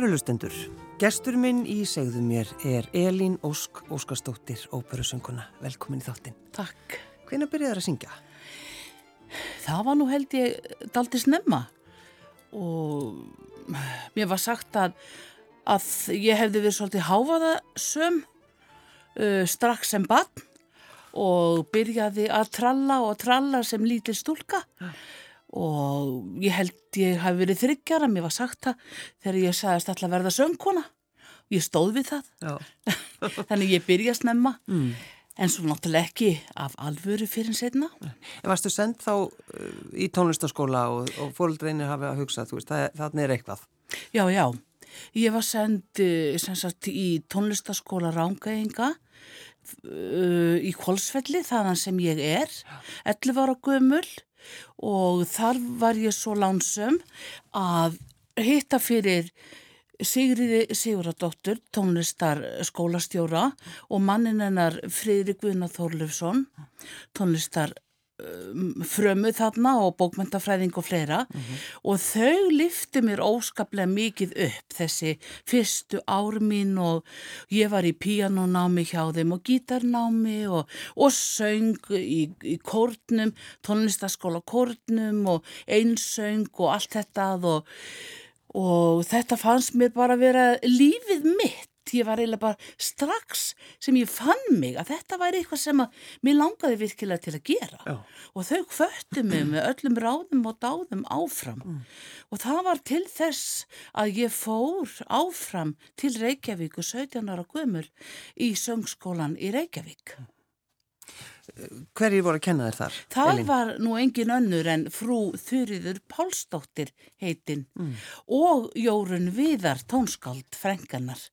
Kærulustendur, gestur minn í segðu mér er Elín Ósk Óskarstóttir, óperusönguna. Velkomin í þáttinn. Takk. Hvenna byrjaði það að syngja? Það var nú held ég daldi snemma og mér var sagt að, að ég hefði verið svolítið háfaða söm uh, strax sem barn og byrjaði að tralla og tralla sem lítil stúlka ja. Og ég held ég hafi verið þryggjara, mér var sagt það þegar ég sagðist alltaf verða söngkona. Og ég stóð við það. Þannig ég byrja að snemma. Mm. en svo náttúrulega ekki af alvöru fyrir setna varstu sendt þá uh, í tónlistaskóla og, og fóröldreinir hafi að hugsa, veist, það, það er eitthvað? Já, já, ég var sendt sagt, í tónlistaskóla Rángaenga uh, í Kolsfelli þaðan sem ég er. 11 ára gömul og þar var ég svo lánsum að hitta fyrir Sigriði Siguradóttur, tónlistar skólastjóra og mannin hennar Fridrik Gunnar Þorlufsson, tónlistar Um, frömu þarna og bókmyndafræðing og fleira mm -hmm. og þau lifti mér óskaplega mikið upp þessi fyrstu ár mín og ég var í píanonámi hjá þeim og gítarnámi og, og söng í, í kórnum, tónlistaskóla kórnum og einsöng og allt þetta og, og þetta fannst mér bara að vera lífið mitt ég var eiginlega bara strax sem ég fann mig að þetta væri eitthvað sem að mér langaði virkilega til að gera Já. og þau hvöttu mig með öllum ráðum og dáðum áfram mm. og það var til þess að ég fór áfram til Reykjavík og 17 ára gömur í söngskólan í Reykjavík. Hverjir voru að kenna þér þar? Það Elin? var nú engin önnur en frú Þurriður Pálsdóttir heitinn mm. og Jórun Viðar tónskáld frenganar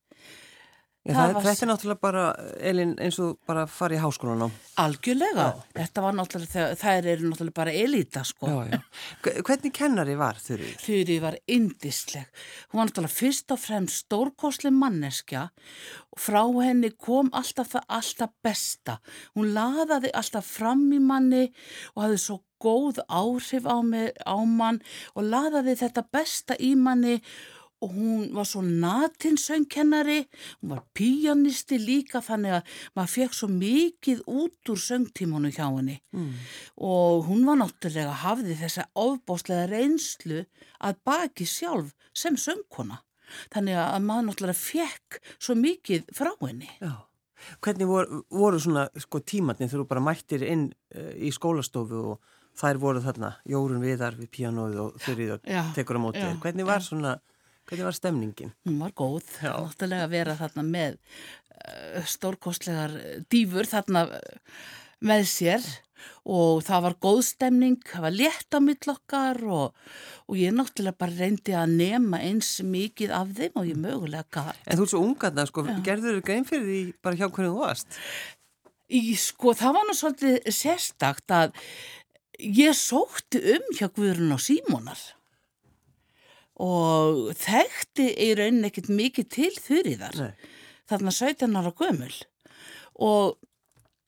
það, það, þetta er náttúrulega bara, Elin, eins og bara fara í háskólan á. Algjörlega, já. þetta var náttúrulega, það er náttúrulega bara elita, sko. Já, já. Hvernig kennari var Þurrið? Þurrið var indisleg. Hún var náttúrulega fyrst og fremst stórkosli manneskja frá henni kom alltaf það alltaf besta. Hún laðaði alltaf fram í manni og hafði svo góð áhrif á, mig, á mann og laðaði þetta besta í manni og og hún var svo natinsöngkennari, hún var píanisti líka þannig að maður fekk svo mikið út úr söngtímanu hjá henni mm. og hún var náttúrulega hafði þessa ofbóstlega reynslu að baki sjálf sem söngkona. Þannig að maður náttúrulega fekk svo mikið frá henni. Já. Hvernig voru, voru svona sko, tímatni þegar þú bara mættir inn uh, í skólastofu og þær voru þarna, Jórun Viðar við píanóðu og þurrið og tekur á mótið. Hvernig var svona Hvernig var stemningin? Hún var góð, náttúrulega að vera þarna með uh, stórkostlegar dýfur þarna uh, með sér og það var góð stemning, það var létt á mittlokkar og, og ég náttúrulega bara reyndi að nema eins mikið af þeim og ég mögulega gæt. En þú er svo ungarna, sko, Já. gerður þau grein fyrir því bara hjá hvernig þú varst? Í, sko, það var nú svolítið sérstakt að ég sótti um hjá Guðrun og Símonar og þekkti í rauninni ekkert mikið til þurriðar þarna 17 ára gömul. Og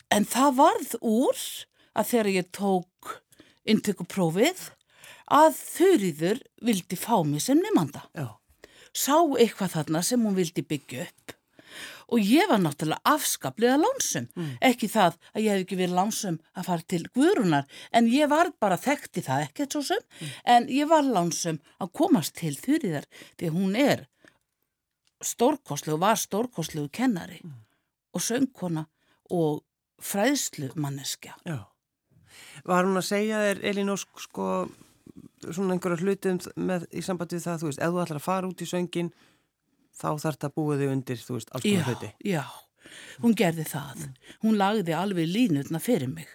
en það varð úr að þegar ég tók inntökuprófið að þurriður vildi fá mig sem nefnanda sá eitthvað þarna sem hún vildi byggja upp og ég var náttúrulega afskaplega lánsum mm. ekki það að ég hef ekki verið lánsum að fara til Guðrunar en ég var bara þekkti það ekkert svo sem mm. en ég var lánsum að komast til þurriðar því hún er stórkoslu og var stórkoslu kennari mm. og söngkona og fræðslu manneskja Já. Var hún að segja þér Elin Ósk sko svona einhverja hlutum með, í samband við það þú veist, ef þú ætlar að fara út í söngin þá þarf þetta að búa þig undir, þú veist, alls konar hluti. Já, hún gerði það. Hún lagði alveg línutna fyrir mig.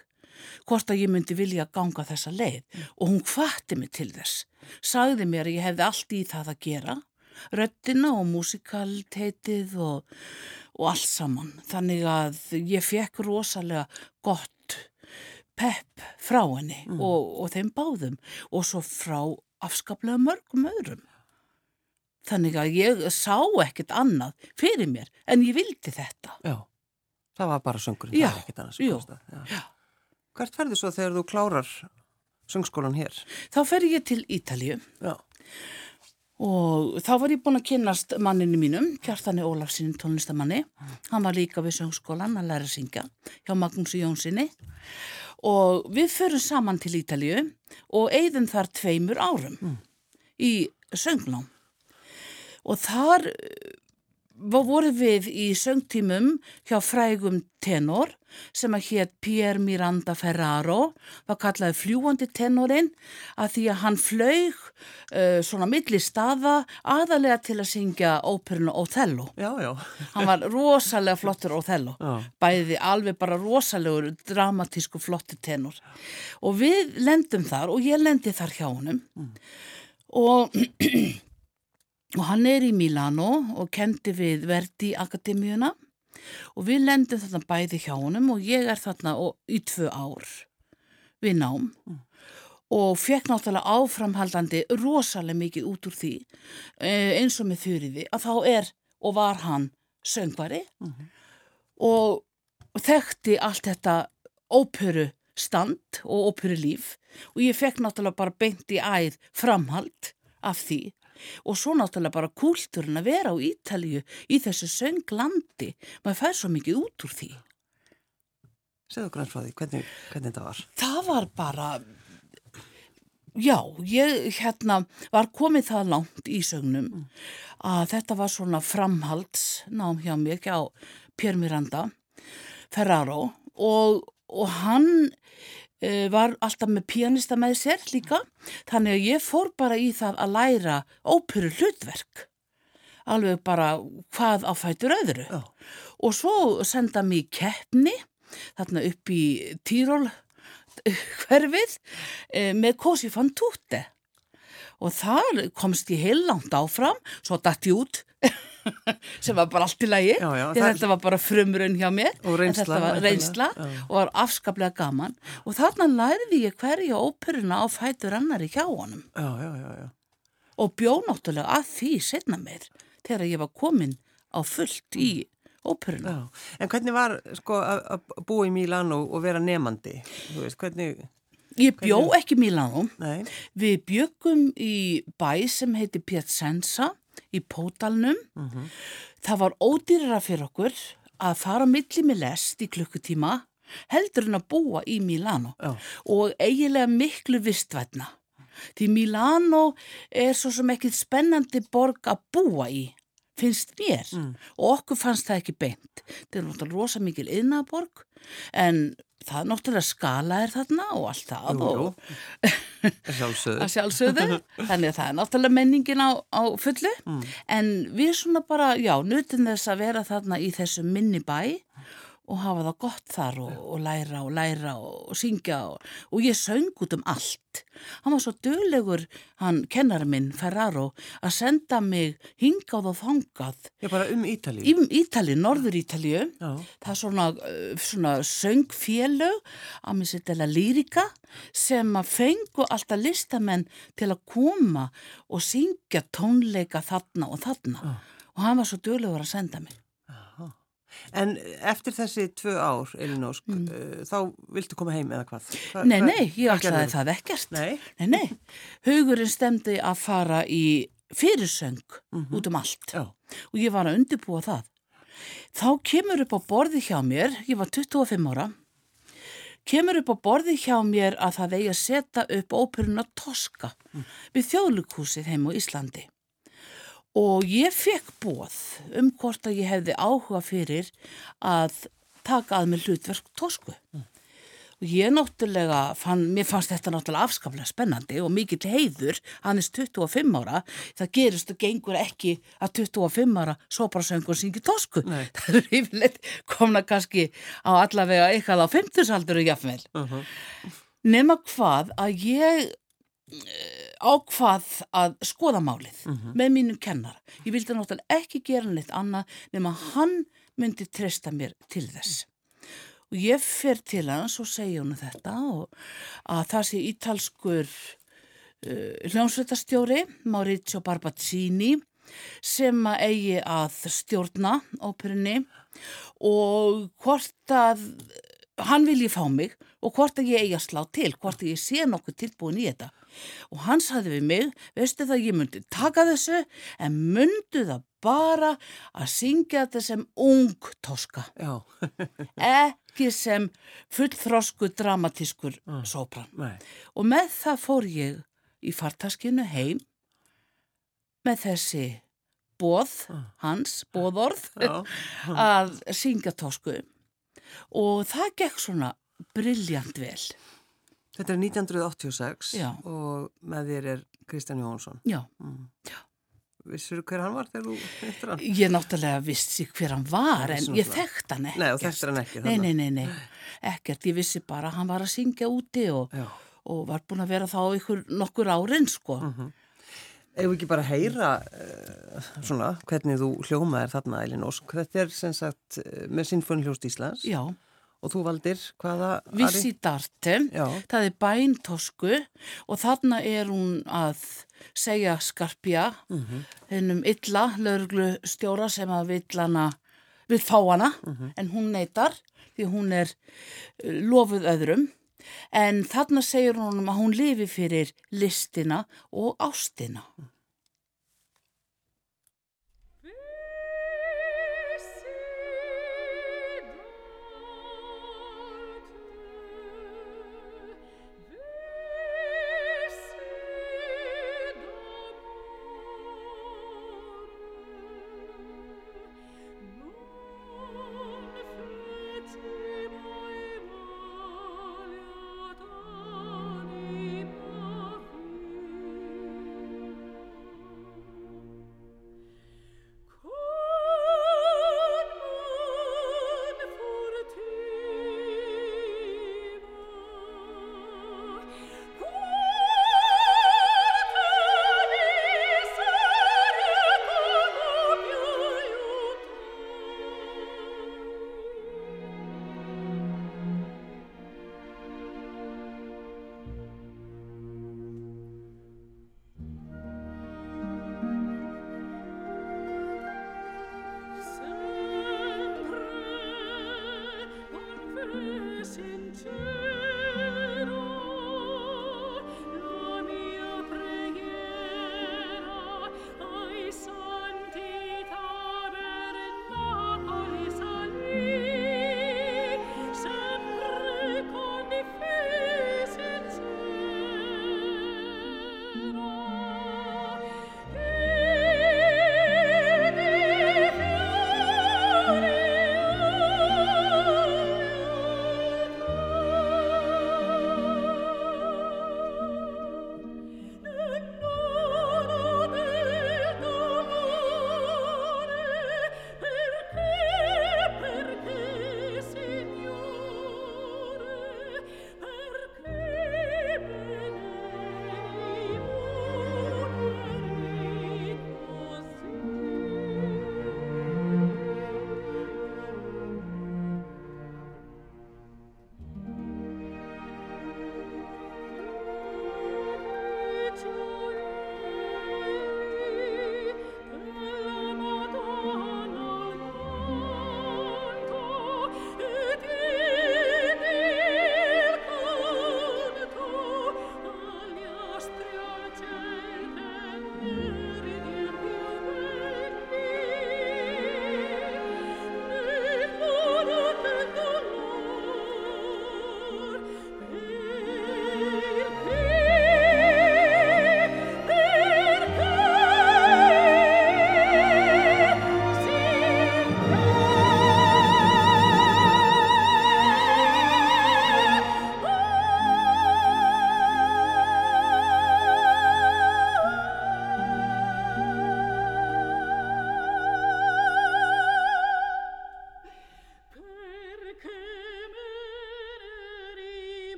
Hvort að ég myndi vilja ganga þessa leið og hún hvatti mig til þess. Sagði mér að ég hefði allt í það að gera, röttina og músikalteitið og, og allt saman. Þannig að ég fekk rosalega gott pepp frá henni mm. og, og þeim báðum og svo frá afskaplega mörgum öðrum. Þannig að ég sá ekkert annað fyrir mér en ég vildi þetta. Já, það var bara söngurinn, það var ekkert annað sem kostað. Já, já. Hvert ferði svo þegar þú klárar söngskólan hér? Þá fer ég til Ítalju. Og þá var ég búin að kynast manninu mínum, Kjartani Ólafsson tónlistamanni, hann var líka við söngskólan að læra að syngja hjá Magnúsi Jónssoni og við förum saman til Ítalju og eigðum þar tveimur árum mm. í söngnám og þar voru við í söngtímum hjá frægum tenor sem að hétt Pier Miranda Ferraro var kallaði fljúandi tenorinn að því að hann flaug uh, svona milli staða aðalega til að syngja óperinu Othello. Já, já. Hann var rosalega flottur Othello. Já. Bæði alveg bara rosalegur dramatísku flotti tenor. Og við lendum þar og ég lendi þar hjá honum mm. og og hann er í Milano og kendi við Verdi Akademíuna og við lendum þarna bæði hjá honum og ég er þarna í tvö ár við nám mm. og fekk náttúrulega áframhaldandi rosalega mikið út úr því eh, eins og með þurriði að þá er og var hann söngvari mm -hmm. og þekkti allt þetta óperu stand og óperu líf og ég fekk náttúrulega bara beint í æð framhald af því og svo náttúrulega bara kúlturinn að vera á Ítalju í þessu sönglandi maður fær svo mikið út úr því Segðu grann frá því, hvernig, hvernig þetta var? Það var bara já, ég hérna var komið það langt í sögnum mm. að þetta var svona framhaldsnám hjá mig hjá Pér Miranda Ferraro og, og hann var alltaf með pianista með sér líka. Þannig að ég fór bara í það að læra óperu hlutverk. Alveg bara hvað á fætur öðru. Oh. og svo senda mér keppni þarna upp í Týról hverfið eh, með Kosi van Tute og þar komst ég heil langt áfram svo dætt ég út sem var bara allt í lagi já, já, þetta var bara frumrun hjá mér. Og reynsla, þetta var reynsla og var afskaplega gaman. Og þarna læriði ég hverja óperuna á fætur annari hjá honum. Já, og bjóð náttúrulega að því setna mér þegar ég var komin á fullt í óperuna. En hvernig var sko að búa í Mílan og, vera nefandi? Hvernig... Ég bjó ekki Mílanum, við byggum í bæ sem heiti Piacenza í Pótalnum. Mm -hmm. Það var ódýrara fyrir okkur að fara milli með lest í klukkutíma heldur en að búa í Milano oh. og eiginlega miklu vistvætna. Því Milano er svo sem ekkit spennandi borg að búa í, finnst mér mm. og okkur fannst það ekki beint. Það er náttúrulega rosa mikil yðnaborg en það náttúrulega skala er þarna og allt það jú, jú. að sjálfsögðu. sjálfsögðu þannig að það er náttúrulega menningin á, á fullu mm. en við svona bara já, nutin þess að vera þarna í þessu minni bæ og hafa það gott þar og, og læra og læra og, og syngja og, og ég söng út um allt. Hann var svo döglegur, hann kennar minn Ferraro, að senda mig hingað og fangað. Já, bara um Ítalið? Um Ítalið, Norður Ítalið. Það er svona, uh, svona söngfélög, að mér setja lírika, sem að fengu alltaf listamenn til að koma og syngja tónleika þarna og þarna. Já. Og hann var svo döglegur að senda mig. En eftir þessi tvö ár, Elinósk, mm. uh, þá viltu koma heim eða hvað? Hva, nei, nei, ég ætlaði það ekkert. Nei? Nei, nei. Hugurinn stemdi að fara í fyrirsöng mm -hmm. út um allt Já. og ég var að undirbúa það. Þá kemur upp á borði hjá mér, ég var 25 ára, kemur upp á borði hjá mér að það vegi að setja upp óperuna Toska mm. við þjóðlugkúsið heim á Íslandi og ég fekk bóð um hvort að ég hefði áhuga fyrir að taka að mig hlutverk tosku. Mm. Og ég náttúrulega fann, mér fannst þetta náttúrulega afskaplega spennandi og mikill heiður, hann er 25 ára, það gerist og gengur ekki að 25 ára soprasöngur syngi tosku. Nei. Það er yfirleitt komna kannski á allavega eitthvað á 50 alduru jafnvel. Uh -huh. Nefna hvað að ég ákvað að skoða málið mm -hmm. með mínum kennar. Ég vildi náttúrulega ekki gera neitt annað nema hann myndi treysta mér til þess. Og ég fer til hans og segja hann þetta að það sé ítalskur uh, hljómsveitastjóri Maurizio Barbazzini sem að eigi að stjórna óperunni og hvort að hann vilji fá mig og hvort að ég eigi að slá til, hvort að ég sé nokkuð tilbúin í þetta og hann saði við mig, veistu það ég myndi taka þessu en myndu það bara að syngja þetta sem ung toska ekki sem fullþrosku dramatískur mm. sopran Nei. og með það fór ég í fartaskinu heim með þessi bóð mm. hans, bóðorð að syngja tosku og það gekk svona brilljant vel Þetta er 1986 Já. og með þér er Kristján Jónsson. Já. Mm. Já. Vissur þú hver hann var þegar þú hittir hann? Ég náttúrulega vissi hver hann var en ég þekkt hann ekkert. Nei, og þekktir hann ekki. Nei, nei, nei, nei, ekkert. Ég vissi bara að hann var að syngja úti og, og var búin að vera þá ykkur nokkur árin, sko. Mm -hmm. Ef við ekki bara heyra uh, svona hvernig þú hljómaðir þarna, Elin Ósk. Þetta er sem sagt eh, með Sinfoniljóst Íslands. Já. Og þú valdir hvaða? Vissidarte, það er bæntosku og þarna er hún að segja skarpja hennum mm -hmm. illa lauruglu stjóra sem að villana, vill fá hana mm -hmm. en hún neytar því hún er uh, lofuð öðrum en þarna segir hún að hún lifi fyrir listina og ástina.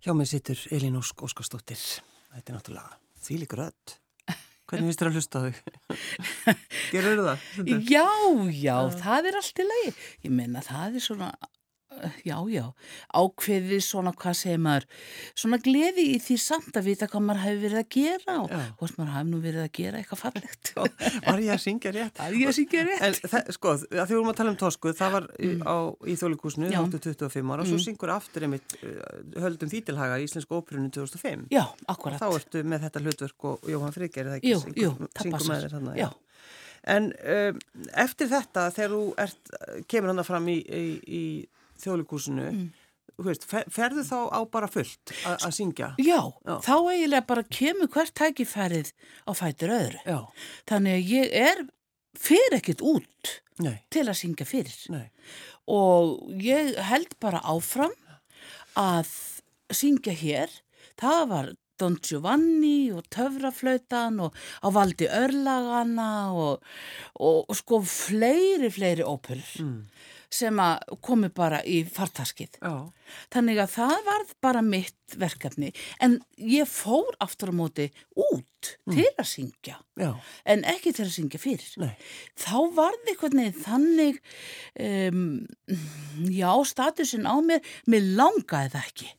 Hjá mig sittur Elin Ósk Óskarsdóttir. Þetta er náttúrulega því líkur öll. Hvernig finnst þér að hlusta þau? Gerur það? Já, já, það er allt í lagi. Ég menna það er svona já, já, ákveði svona, hvað segir maður, svona gleði í því samt að vita hvað maður hefur verið að gera og hvort maður hefur nú verið að gera eitthvað fallegt. Var ég að syngja rétt? Var ég að syngja rétt? En það, sko, að því vorum að tala um Tosku, það var mm. á, í Þjólikúsinu, 25 ára, og svo mm. syngur aftur einmitt uh, höldum Þítilhaga í Íslensku óperunum 2005. Já, akkurat. Þá ertu með þetta hlutverk og Jóhann Frigger, eða ekki? Jú, syngur, jú, það. Já. En um, eftir þetta, þegar þú ert, kemur hann fram í, í, í þjóðlikúsinu, mm. veist, fer, ferðu þá á bara fullt að syngja? Já, Já, þá eiginlega bara kemur hvert tækifærið á fætur öðru. Já. Þannig að ég er fyrir ekkit út Nei. til að syngja fyrir. Nei. Og ég held bara áfram að syngja hér. Það var Don Giovanni og Töfraflautan og á valdi örlagana og, og, og sko fleiri, fleiri óperur mm. Sem að komi bara í fartaskið. Já. Þannig að það var bara mitt verkefni en ég fór aftur á móti út mm. til að syngja Já. en ekki til að syngja fyrir. Nei. Þá var þið hvernig þannig, um, já, statusin á mér, mér langaði það ekki.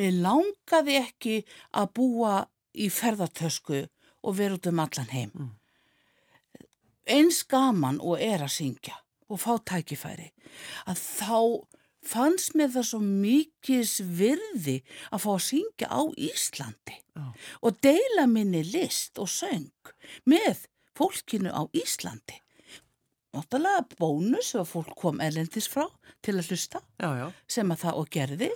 Mér langaði ekki að búa í ferðartösku og vera út um allan heim. Mm. Eins gaman og er að syngja og fá tækifæri að þá fannst mér það svo mikið virði að fá að syngja á Íslandi oh. og deila minni list og söng með fólkinu á Íslandi. Náttúrulega bónus ef fólk kom erlendis frá til að hlusta já, já. sem að það og gerði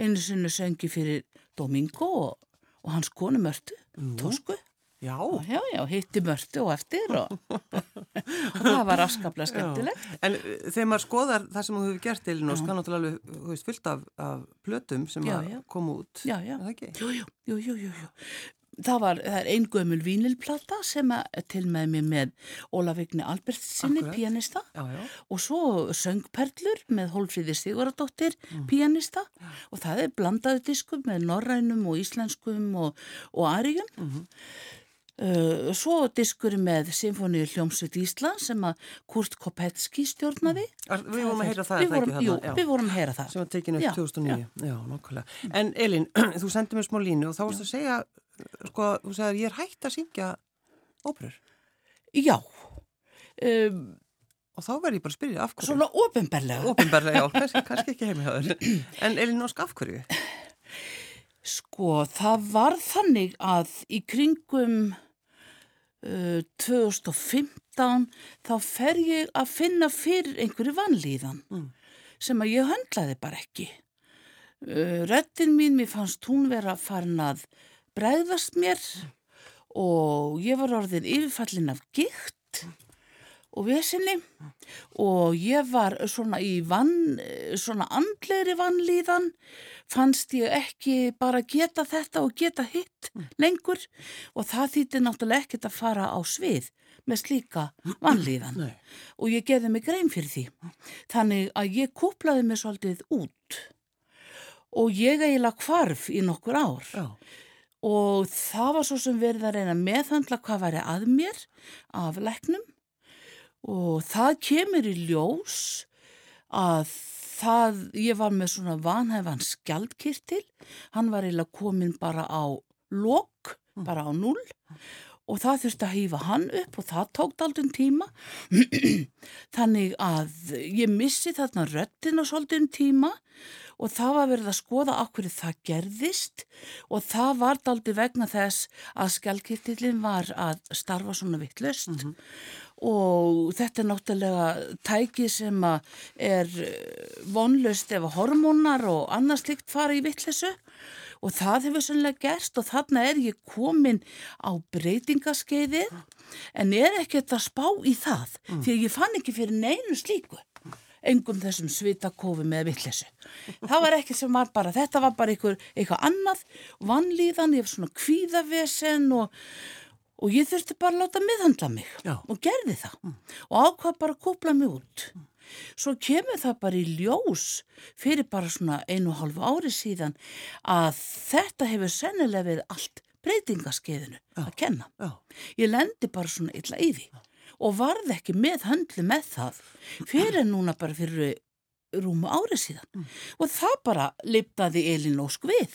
einu sinni söngi fyrir Domingo og, og hans konu Mörtu, Tosku. Já. já, já, hitti Mörtu og eftir og, og það var afskaplega skemmtilegt. Já. En uh, þegar maður skoðar það sem þú hefur gert til það er náttúrulega alveg, veist, fyllt af, af plötum sem koma út. Já, já. Er? Jú, jú, jú, jú, jú það var, það er einn gömul vínilplata sem til með mér með Ólafigni Albertsinni, pianista já, já. og svo söngperlur með Hólfríði Siguradóttir, mm. pianista já. og það er blandaðu diskum með norrænum og íslenskum og, og arium mm -hmm. Uh, svo diskur með Sinfoníu Hljómsveit Ísland sem að Kurt Kopetski stjórnaði mm. Við vorum að heyra það, vorum, það jú, við vorum að heyra það sem var tekinu upp 2009 Já, nokkulega En Elin, þú sendið mér smá línu og þá varst að segja sko, þú segir, ég er hægt að syngja óperur. Já. Um, og þá verður ég bara að spyrja af hverju. Svona ofinberlega. Ofinberlega, já, kannski, kannski ekki heimihjáður. En Elin Ósk, af hverju? Sko, það var þannig að í kringum uh, 2015 þá fer ég að finna fyrir einhverju vanlíðan mm. sem að ég höndlaði bara ekki. Uh, Rettin mín, mér fannst hún vera farin að bregðast mér og ég var orðin yfirfallin af gikt og vesinni og ég var svona í vann, svona andleiri vannlíðan fannst ég ekki bara geta þetta og geta hitt lengur. Og það þýtti náttúrulega ekkert að fara á svið með slíka vannlíðan og ég geði mig grein fyrir því. Þannig að ég kúplaði mig svolítið út. Og ég eiginlega kvarf í nokkur ár. Já. Og það var svo sem verið að reyna að meðhandla hvað væri að mér af leknum og það kemur í ljós að það, ég var með svona vanhæfan skjaldkirtil, hann var eiginlega komin bara á lok, mm. bara á null og það þurfti að hýfa hann upp og það tókt aldrei tíma. Þannig að ég missi þarna röttin og svolítið um tíma og það var verið að skoða okkur það gerðist. Og það var daldi vegna þess að skjálkirtillin var að starfa svona vittlust mm -hmm. Og þetta er náttúrulega tæki sem er vonlust ef hormónar og annars líkt fara í vittlesu og það hefur sannlega gerst og þarna er ég komin á breytingaskeiði en er ekkert að spá í það? Mm. því að ég fann ekki fyrir neinu slíku. Engum þessum svitakofi með vittlesu. Það var ekki sem var bara, þetta var bara einhver, eitthvað annað, vannlíðan, ég var svona kvíðavesen og, og ég þurfti bara að láta miðhandla mig Já. og gerði það mm. og ákvað bara að kúpla mig út. Mm. Svo kemur það bara í ljós fyrir bara svona einu og hálfu ári síðan að þetta hefur sennilega verið allt breytingaskeiðinu að kenna. Já. Ég lendi bara svona illa í því. Já og varð ekki með höndlu með það fyrir núna bara fyrir rúmu árið síðan mm. og það bara lipnaði Elin Ósk við.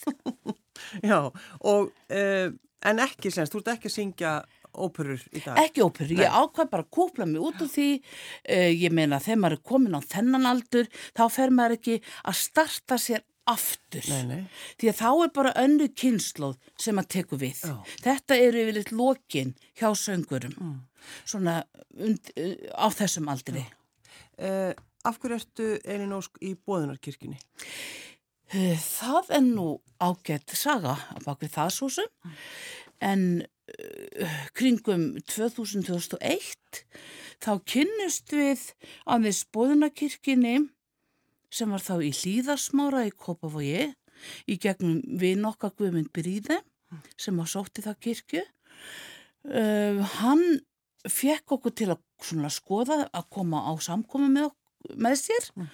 Já, og, uh, en ekki semst, þú ert ekki að syngja óperur í dag? Ekki óperur, ég ákvað bara að kúpla mig út úr því, uh, ég meina þegar maður er komin á þennan aldur, þá fer maður ekki að starta sér aftur, nei, nei. því að þá er bara önnu kynnslóð sem að teku við. Já. Þetta eru yfirleitt lokin hjá söngurum, mm. svona und, uh, á þessum aldri. Uh, af hverju ertu Elin Ósk í Bóðunarkirkjunni? Uh, það er nú ágætt saga bak við það svo sem, mm. en kringum 2001 þá kynnust við aðeins Bóðunarkirkjunni sem var þá í hlýðarsmára í Kópavogi í gegnum við nokka Guðmund Bríði sem var sótt í það kirkju. Uh, hann fekk okkur til að skoða að koma á samkomi með, með sér mm.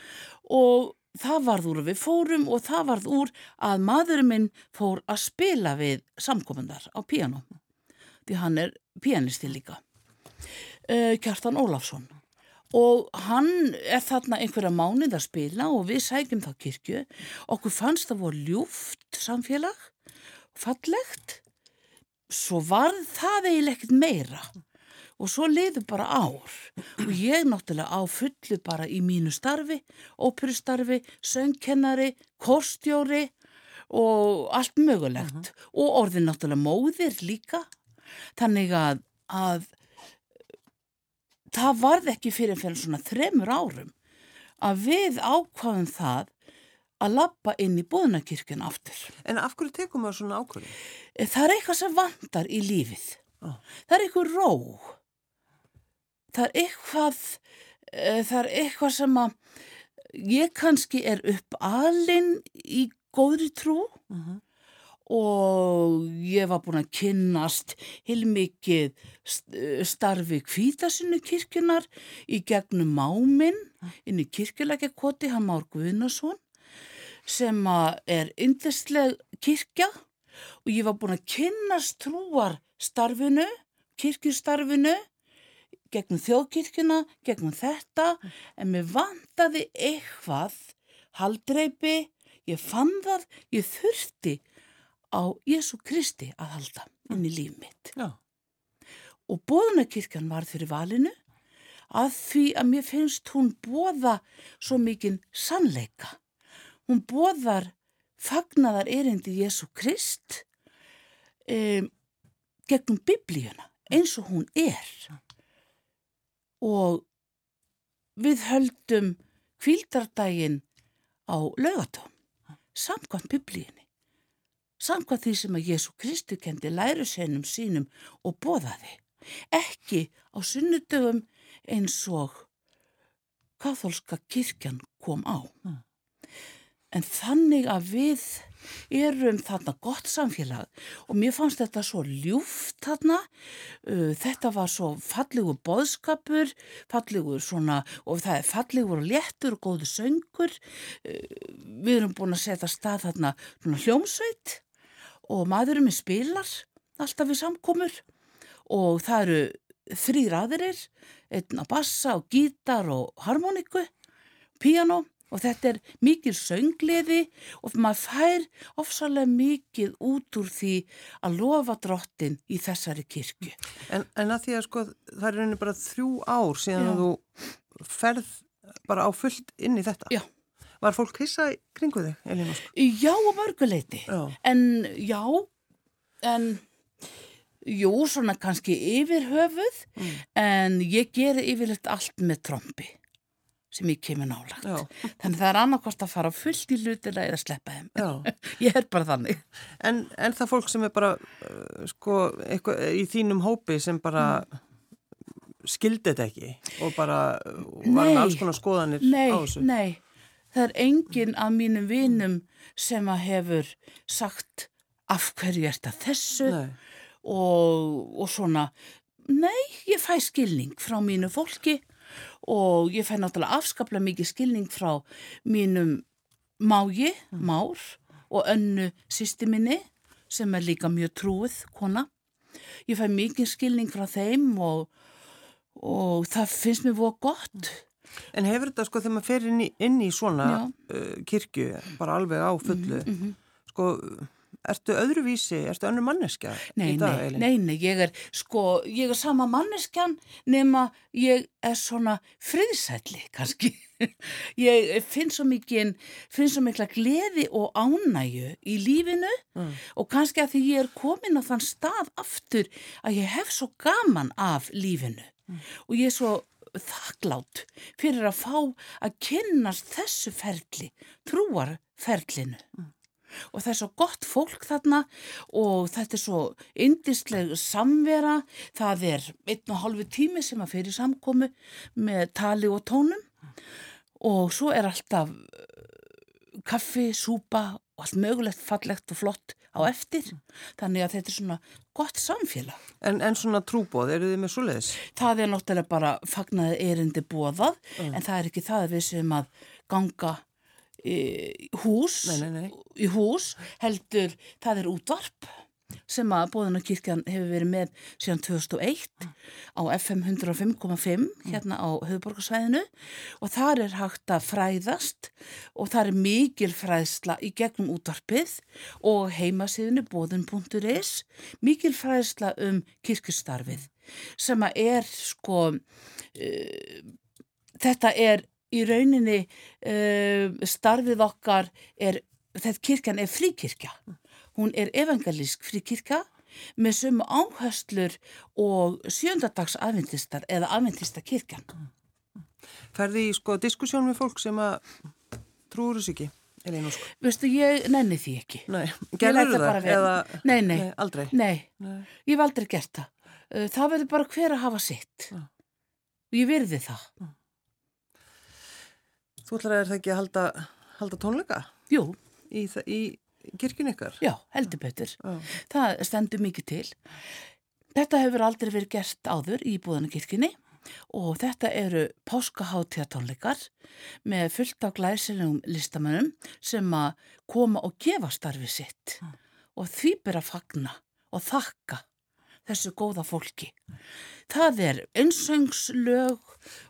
og það varð úr við fórum og það varð úr að maðurinn minn fór að spila við samkomundar á piano því hann er pianisti líka. Uh, Kjartan Ólafsson. Og hann er þarna einhverja mánuð að spila og við sækjum þá kirkju. Okkur fannst það voru ljúft samfélag fallegt. Svo var það eiginlega ekkert meira og svo liður bara ár og ég náttúrulega á fullu bara í mínu starfi, óperustarfi söngkennari, kostjóri og allt mögulegt uh -huh. og orðin náttúrulega móðir líka þannig að, að það varð ekki fyrir fyrir svona þremur árum að við ákvaðum það að lappa inn í bóðunarkirkjun aftur. En af hverju tekum við svona ákvörðum? Eh, það er eitthvað sem vandar í lífið. Oh. Það er eitthvað ró. Það er eitthvað, uh, það er eitthvað sem að ég kannski er upp alinn í góðri trú. Uh mhm. -huh og ég var búin að kynnast heilmikið starfi kvítasinu kirkjunar í gegnum máminn inn í kirkjulækjakoti, hann Már Guðnason sem er yndisleg kirkja og ég var búin að kynnast trúarstarfinu, kirkjustarfinu gegnum þjóðkirkjuna, gegnum þetta en mér vandaði eitthvað haldreipi, ég fann það, ég þurfti á Jésu Kristi að halda inn í líf mitt. Já. Og bóðunarkirkjan var fyrir valinu að því að mér finnst hún bóða svo mikinn sannleika. Hún bóðar fagnaðar erindi Jésu Krist um, gegnum biblíuna eins og hún er. Og við höldum kvildardaginn á laugatón samkvæmt biblíunni samkvæð því sem að Jésu Kristu kendi læruseinum sínum og boðaði, ekki á sunnudögum eins og katholska kirkjan kom á. Mm. En þannig að við erum þarna gott samfélag og mér fannst þetta svo ljúft þarna, þetta var svo fallegur boðskapur, fallegur svona og það er fallegur og léttur og góðu söngur, við erum búin að setja stað þarna svona hljómsveit og maðurinn með spilar alltaf við samkomur og það eru þrýr aðeirir, einn á bassa og gítar og harmoniku, piano og þetta er mikil söngliði og maður fær ofsalega mikið út úr því að lofa drottin í þessari kirkju. En, en að því að sko það er rauninni bara þrjú ár síðan Já. að þú ferð bara á fullt inn í þetta. Já. Var fólk hissa kringu þig, Elín Ósk? Já, á mörguleiti. En já, en jú, svona kannski yfir höfuð, mm. en ég ger yfirleitt allt með trombi sem ég kemur nálagt. Já. Þannig það er annarkost að fara fullt í hlutilega eða sleppa þeim. ég er bara þannig. En, en það fólk sem er bara, uh, sko, eitthvað, í þínum hópi sem bara... Mm skildi þetta ekki og bara var nei, með alls konar skoðanir nei, á þessu? Nei, það er enginn af mínum vinum sem að hefur sagt af hverju er þetta þessu og, og svona nei, ég fæ skilning frá mínu fólki og ég fæ náttúrulega afskaplega mikið skilning frá mínum mági, mm. már og önnu sýsti minni sem er líka mjög trúið kona. Ég fæ mikið skilning frá þeim og, og það finnst mér voru gott En hefur þetta sko þegar maður fer inn í, inn í svona uh, kirkju, bara alveg á fullu, mm -hmm. sko, ertu öðruvísi, ertu önnur manneskja nei, í dag? Nei, nei, nei, ég er sko, ég er sama manneskjan nema ég er svona friðsætli kannski. ég finn svo mikið, finn svo mikla gleði og ánægu í lífinu mm. og kannski að því ég er komin á þann stað aftur að ég hef svo gaman af lífinu mm. og ég er svo þakklátt fyrir að fá að kynnast þessu ferli, trúarferlinu. Mm. Og það er svo gott fólk þarna og þetta er svo indisleg samvera, það er einn og halvu tími sem að fyrir samkomi með tali og tónum og svo er alltaf uh, kaffi, súpa og allt mögulegt fallegt og flott á eftir þannig að þetta er svona gott samfélag. En, en svona trúbóð, eru þið með svo leiðis? Það er náttúrulega bara fagnaði erindi bóðað mm. en það er ekki það við sem að ganga í hús, nei, nei, nei. í hús heldur það er útvarp sem að Bóðunarkirkjan hefur verið með síðan 2001 á FM 105.5 hérna á höfuborgarsvæðinu og þar er hægt að fræðast og þar er mikil fræðsla í gegnum útvarpið og heimasíðinu bóðun.is mikil fræðsla um kirkustarfið sem að er sko uh, þetta er í rauninni uh, starfið okkar er þetta kirkjan er fríkirkja Hún er evangelísk fríkirka með sömu áherslur og sjöndadags aðventistar eða aðventista kirkjan. Færði í sko diskussjón með fólk sem að trúur þessu ekki? Veistu, ég nenni því ekki. Nei, gerður það? Eða... Nei, nei, nei, aldrei? Nei, nei, ég hef aldrei gert það. Uh, það verður bara hver að hafa sitt. Og ég virði það. Ja. Þú ætlar að er það ekki að halda, halda tónleika? Jú. Í, í kirkun ykkar? Já, heldur betur. Já. Það stendur mikið til. Þetta hefur aldrei verið gert áður í búðanakirkjunni og þetta eru páskaháttíðatónleikar með fullt af glæsilegum listamönnum sem að koma og gefa starfi sitt mm. og því byrja að fagna og þakka þessu góða fólki. Það er einsöngslög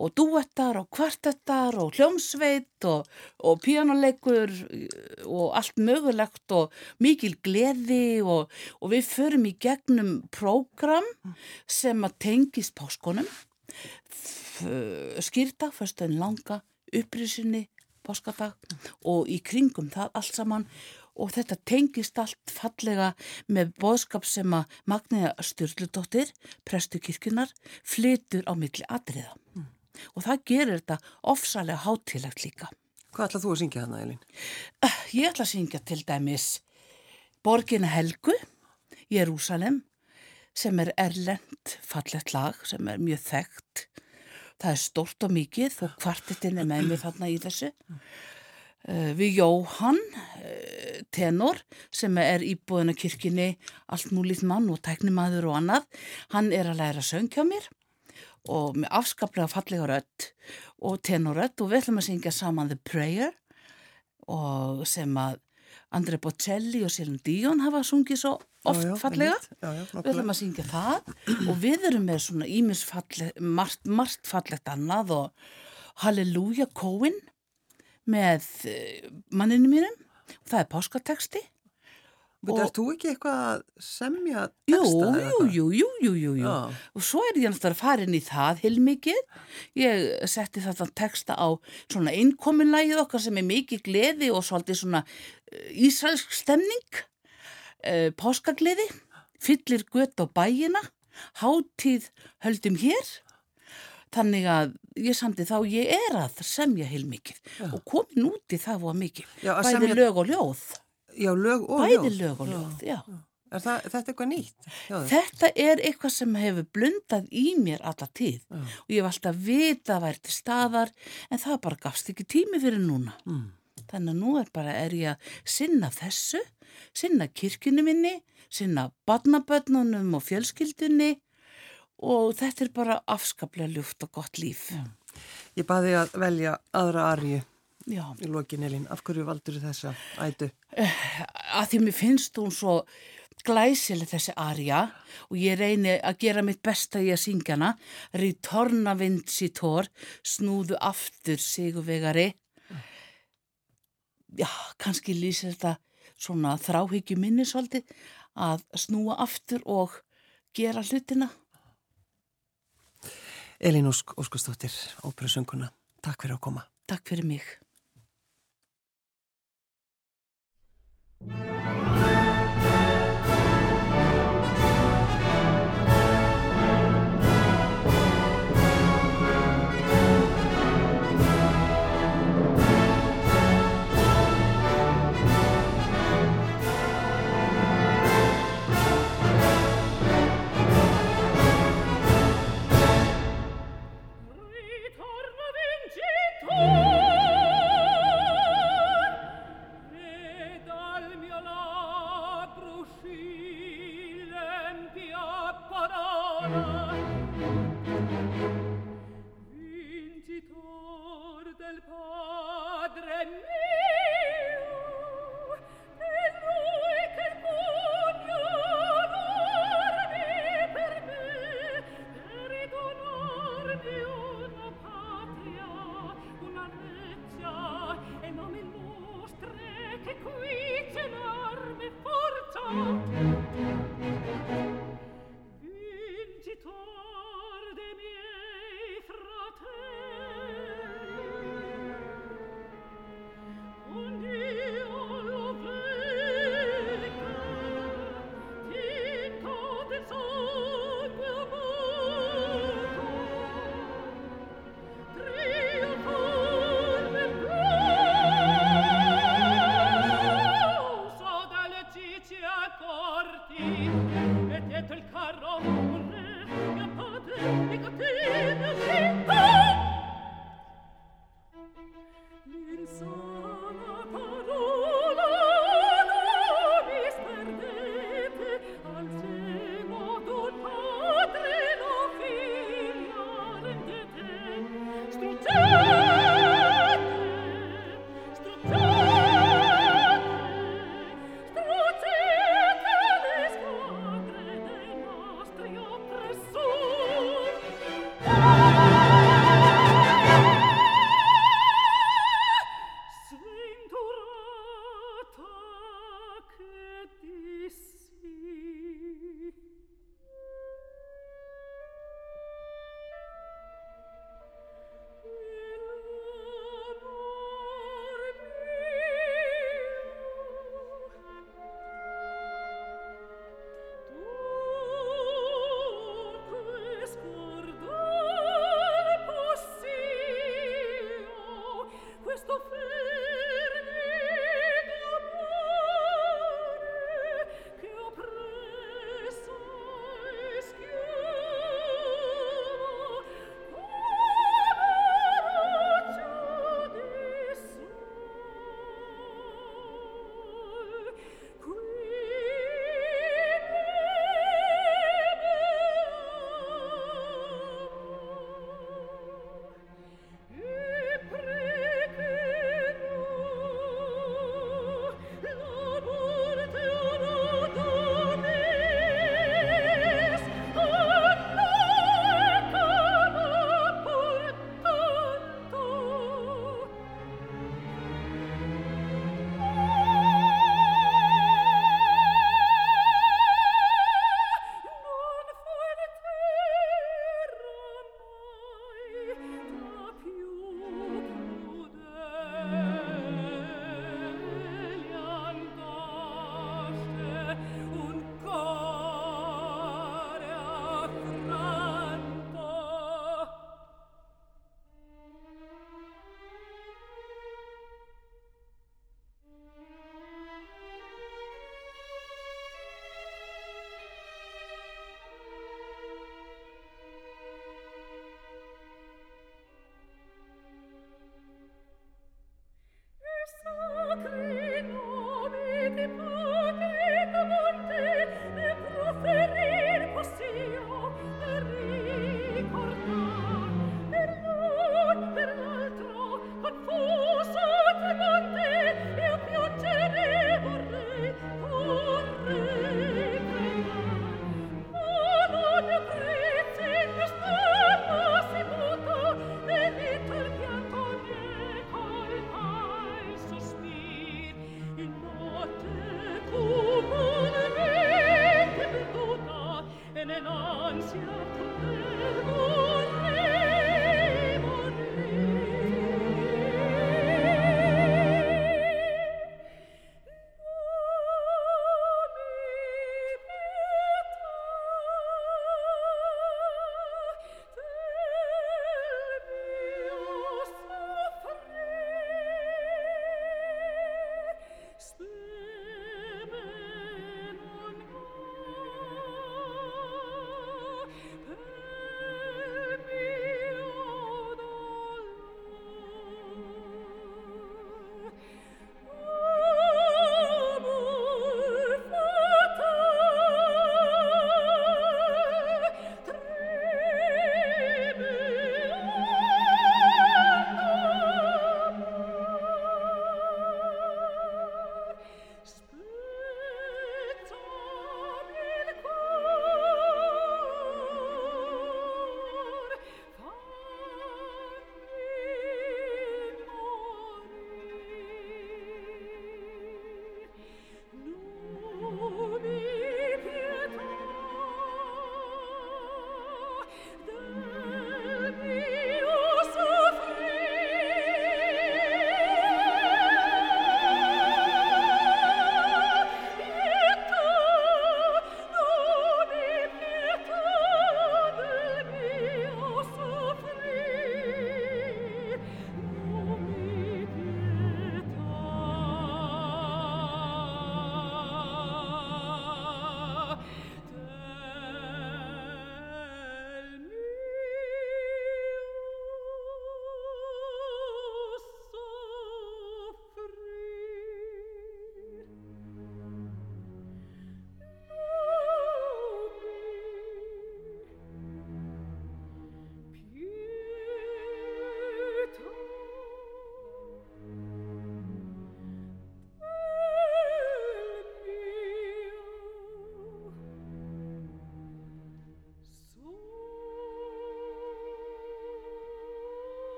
og duettar og kvartettar og hljómsveit og, og píjánuleikur og allt mögulegt og mikil gleði og, og við förum í gegnum prógram sem að tengist páskonum, skýrta, fyrstöðin langa, upprisinni, páskadag og í kringum það allt saman og þetta tengist allt fallega með boðskap sem að Magníða Sturldudóttir, prestu kirkunar, flytur á milli atriða. Mm. Og það gerir þetta ofsalega hátilagt líka. Hvað ætlað þú að syngja hana, Elin? Uh, ég ætla að syngja til dæmis Borgin Helgu, Jérúsalem, sem er erlend fallett lag, sem er mjög þekkt. Það er stort og mikið og kvartetinn er með mig þarna í þessu. Uh, við Jóhann uh, tenor sem er íbúðin á kirkini allt múlít mann og tæknimaður og annað. Hann er að læra söng hjá mér og með afskaplega fallega rött og tenorött og við ætlum að syngja saman The Prayer og sem að Andrei Bocelli og Selin Díón hafa sungið svo oft já, já, fallega. já, við ætlum að syngja það og við erum með svona ímisfalleg margt, margt fallegt annað og Halleluja Cohen með eh, manninu mínum. Og það er páskateksti But er þú ekki eitthvað að semja texta? Jú, jú, jú, jú, jú, jú. og svo er ég náttúrulega farin í það heilmikið, ég setti þetta texta á svona innkominlægið okkar sem er mikið gleði og svolítið svona eh, ísraelsk stemning. Uh, páskagleði. Fyllir gött á bæina. Háttíð höldum hér Þannig að ég samti þá ég er að semja heilmikið já. og komin út í það var mikið. Já, Bæði semja... lög og ljóð. Já, lög og Bæði ljóð. Bæði lög og ljóð, já. Er það, þetta eitthvað nýtt? Þetta er eitthvað sem hefur blundað í mér alla tíð og ég hef alltaf vita að væri til staðar en það bara gafst ekki tími fyrir núna. Mm. Þannig að nú er bara, er ég að sinna þessu, sinna kirkjunni minni, sinna badnabönnunum og fjölskyldunni og þetta er bara afskaplega ljúft og gott líf. Já. Ég baði að velja aðra arju Já. í lokin Elin. Af hverju valdur þessa ætu? Uh, að því mér finnst hún svo glæsileg þessi arja og ég reyni að gera mitt besta í að syngja hana Ritorna Vincitor snúðu aftur sigurvegari já, kannski lýsir þetta svona þráhyggju minni svolítið að snúa aftur og gera hlutina Elín Ósk Óskastóttir, óperusönguna Takk fyrir að koma. Takk fyrir mig